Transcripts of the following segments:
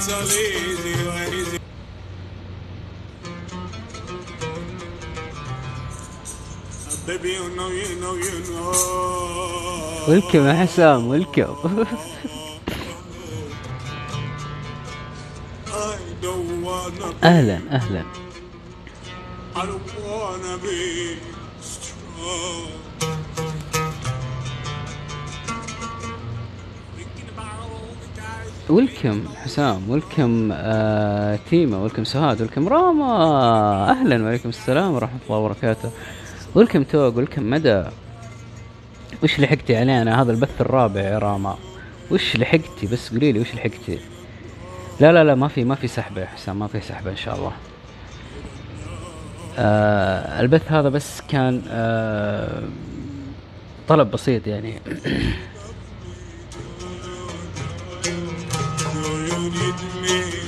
it's all easy when it's Baby, you know, you know, you know. ولكم يا حسام be, أهلا أهلا I don't wanna be strong. ولكم حسام ولكم آه تيما ولكم سهاد ولكم راما أهلا وعليكم السلام ورحمه الله وبركاته ولكم توق ولكم مدى وش لحقتي علينا هذا البث الرابع يا راما وش لحقتي بس قولي لي وش لحقتي لا لا لا ما في ما في سحبه يا حسام ما في سحبه ان شاء الله آه البث هذا بس كان آه طلب بسيط يعني me?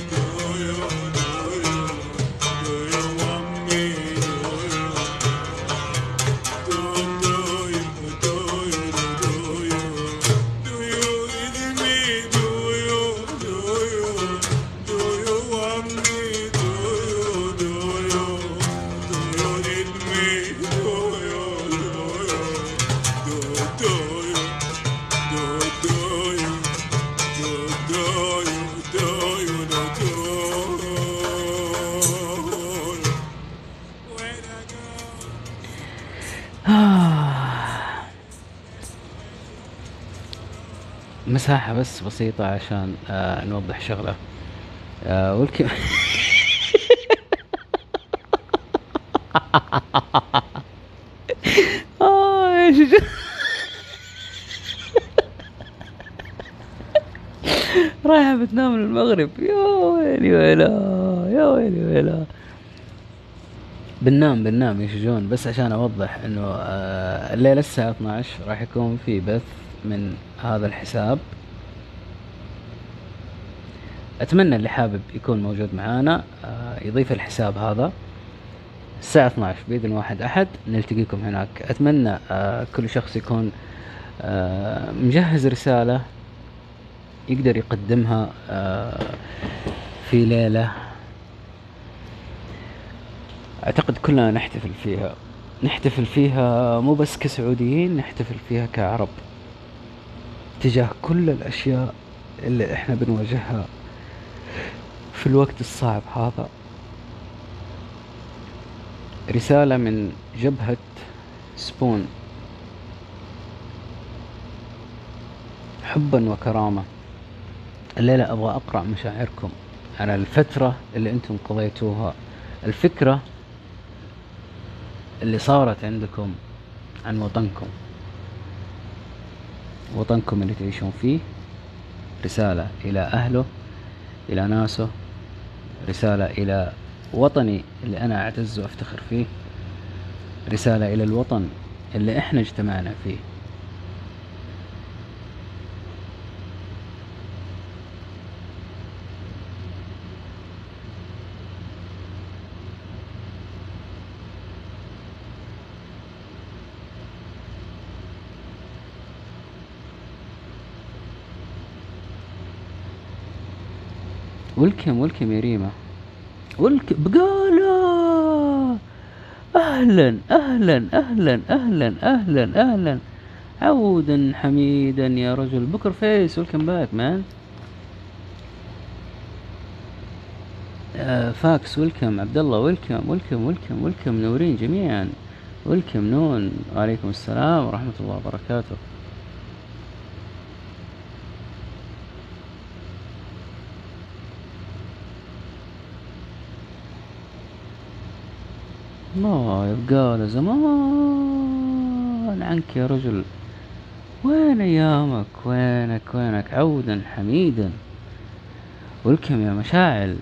مساحة بس بسيطة عشان آه نوضح شغلة. آه والكم آه يا رايحة بتنام المغرب يا ويلي ويلا يا ويلي ويلا. بننام بننام يا شجون بس عشان أوضح إنه آه، الليلة الساعة 12 راح يكون في بث من هذا الحساب. أتمنى اللي حابب يكون موجود معانا آه، يضيف الحساب هذا. الساعة 12 بإذن واحد أحد نلتقيكم هناك. أتمنى آه، كل شخص يكون آه، مجهز رسالة يقدر يقدمها في ليلة. أعتقد كلنا نحتفل فيها. نحتفل فيها مو بس كسعوديين نحتفل فيها كعرب. تجاه كل الأشياء اللي إحنا بنواجهها في الوقت الصعب هذا. رسالة من جبهة سبون. حبا وكرامة. الليلة أبغى أقرأ مشاعركم على الفترة اللي أنتم قضيتوها. الفكرة اللي صارت عندكم عن وطنكم. وطنكم اللي تعيشون فيه رسالة إلى أهله إلى ناسه رسالة إلى وطني اللي أنا أعتز وأفتخر فيه رسالة إلى الوطن اللي إحنا اجتمعنا فيه. welcome welcome يا ريما. welcome بقالة أهلا أهلا أهلا أهلا أهلا أهلا. عودا حميدا يا رجل. Poker Face welcome back man فاكس welcome عبد الله welcome welcome welcome welcome منورين جميعا. welcome نون. وعليكم السلام ورحمة الله وبركاته. الله يبقى زمان عنك يا رجل. وين أيامك؟ وينك؟ وينك؟ عودا حميدا. ولكم يا مشاعل.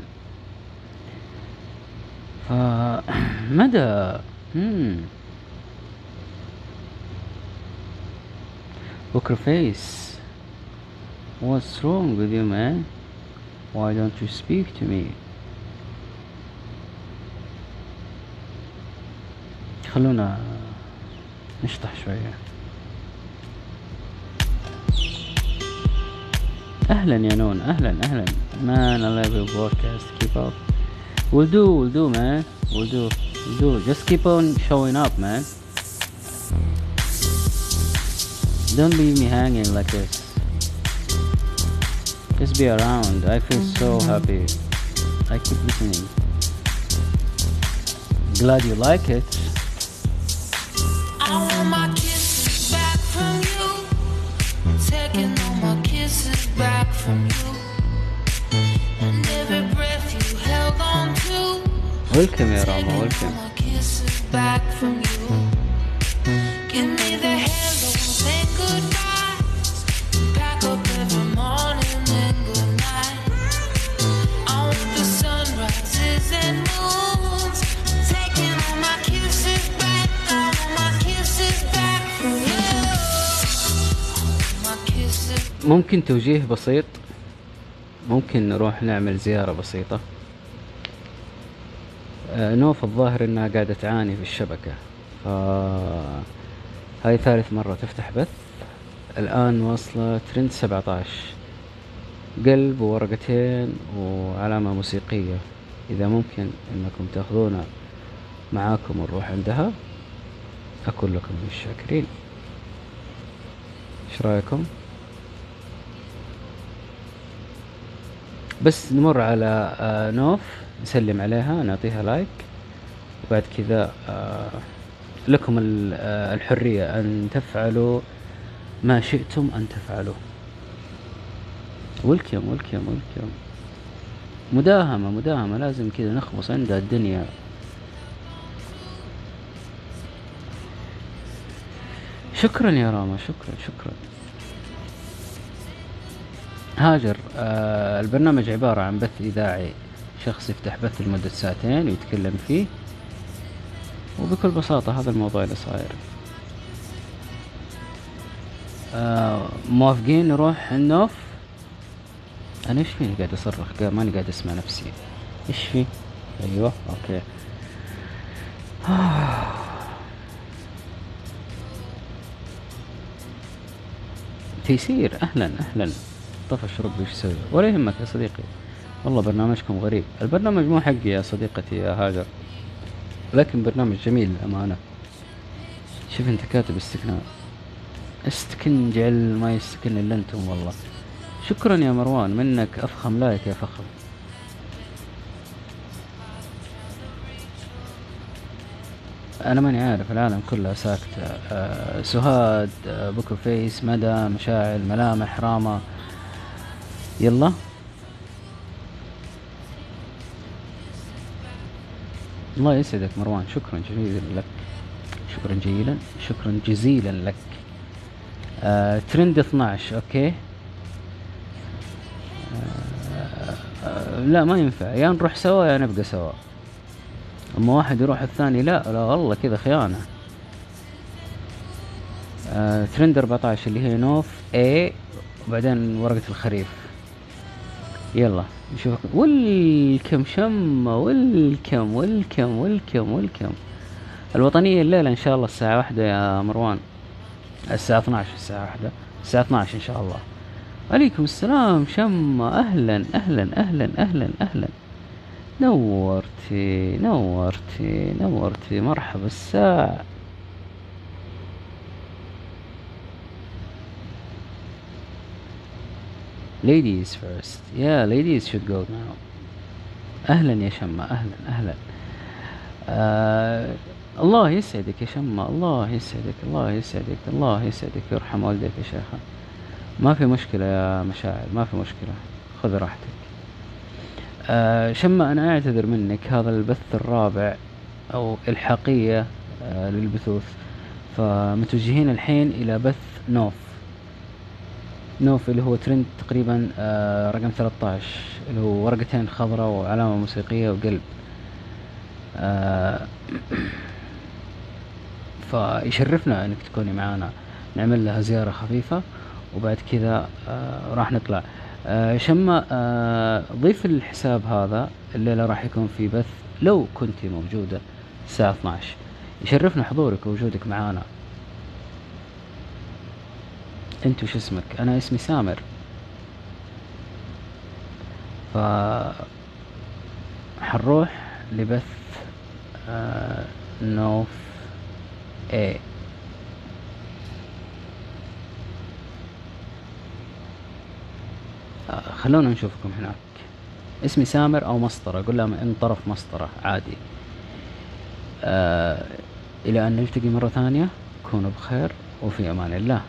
فمدى. بكر فيس What's wrong with you man? Why don't you speak to me? خلونا نشطح شوية اهلا يا نون اهلا اهلا man I love your podcast keep up we'll do we'll do man we'll do we'll do just keep on showing up man don't leave me hanging like this just be around I feel so happy I keep listening glad you like it all my kisses back from you. Taking all my kisses back from you. Every breath you held on to. Welcome, ya Rama, welcome. All my kisses back from you. Give me the hello, say goodbye. ممكن توجيه بسيط. ممكن نروح نعمل زيارة بسيطة. آه، نوف الظاهر إنها قاعدة تعاني في الشبكة. ف هاي ثالث مرة تفتح بث. الآن واصلة ترند 17 قلب وورقتين وعلامة موسيقية. إذا ممكن إنكم تاخذونا معاكم ونروح عندها أكون لكم من الشاكرين. إيش رأيكم؟ بس نمر على آه، نوف نسلم عليها نعطيها لايك. وبعد كذا آه، لكم آه، الحرية أن تفعلوا ما شئتم أن تفعلوا ولكم ولكم ولكم مداهمة مداهمة. لازم كذا نخبص عندها الدنيا. شكرا يا راما شكرا شكرا. هاجر. آه البرنامج عبارة عن بث إذاعي. شخص يفتح بث لمدة ساعتين ويتكلم فيه وبكل بساطة هذا الموضوع اللي صاير. آه موافقين نروح النوف؟ أنا إيش فيني قاعد أصرخ؟ ماني قاعد أسمع نفسي. إيش في؟ أيوه أوكي. تيسير. أهلا أهلا. طفش ربي إيش يسوي؟ ولا يهمك يا صديقي. والله برنامجكم غريب. البرنامج مو حقي يا صديقتي يا هاجر. لكن برنامج جميل للأمانة. شوف أنت كاتب استكناء. استكن جعل ما يستكن إلا أنتم والله. شكرا يا مروان منك أفخم لايك يا فخم أنا ماني عارف العالم كلها ساكتة آه سهاد آه Poker Face مدى مشاعل ملامح راما. يلا. الله يسعدك مروان شكرا جزيلا لك. شكرا جزيلا شكرا جزيلا لك. آه ترند 12 okay. آه آه لا ما ينفع. يا نروح سوا يا نبقى سوا. أما واحد يروح الثاني لا لا والله كذا خيانة. آه ترند 14 اللي هي نوف اي وبعدين ورقة الخريف. يلا نشوف والكم شمة والكم والكم والكم والكم الوطنية الليلة إن شاء الله الساعة واحدة يا مروان. الساعة 12 الساعة واحدة. الساعة 12 إن شاء الله. عليكم السلام شمة. أهلا أهلا أهلا أهلا أهلا. نورتي نورتي نورتي. مرحبا الساعة. Ladies first. Yeah ladies should go now. أهلا يا شمة أهلا أهلا. آه الله يسعدك يا شمة الله يسعدك الله يسعدك الله يسعدك ويرحم والديك يا شيخة. ما في مشكلة يا مشاعر ما في مشكلة. خذ راحتك. آه شمة أنا أعتذر منك. هذا البث الرابع أو الحاقية آه للبثوث. فمتوجهين الحين إلى بث نوف. نوف اللي هو ترند تقريبا آه رقم 13 اللي هو ورقتين خضراء وعلامة موسيقية وقلب. آه فيشرفنا إنك تكوني معانا. نعمل لها زيارة خفيفة وبعد كذا آه راح نطلع. آه شمة آه ضيف الحساب هذا الليلة راح يكون في بث لو كنت موجودة الساعة 12 يشرفنا حضورك ووجودك معانا. انت وش اسمك؟ أنا اسمي سامر. ف حنروح لبث آه نوف اي آه خلونا نشوفكم هناك. اسمي سامر أو مسطرة قول لها من طرف مسطرة عادي. آه إلى أن نلتقي مرة ثانية كونوا بخير وفي أمان الله.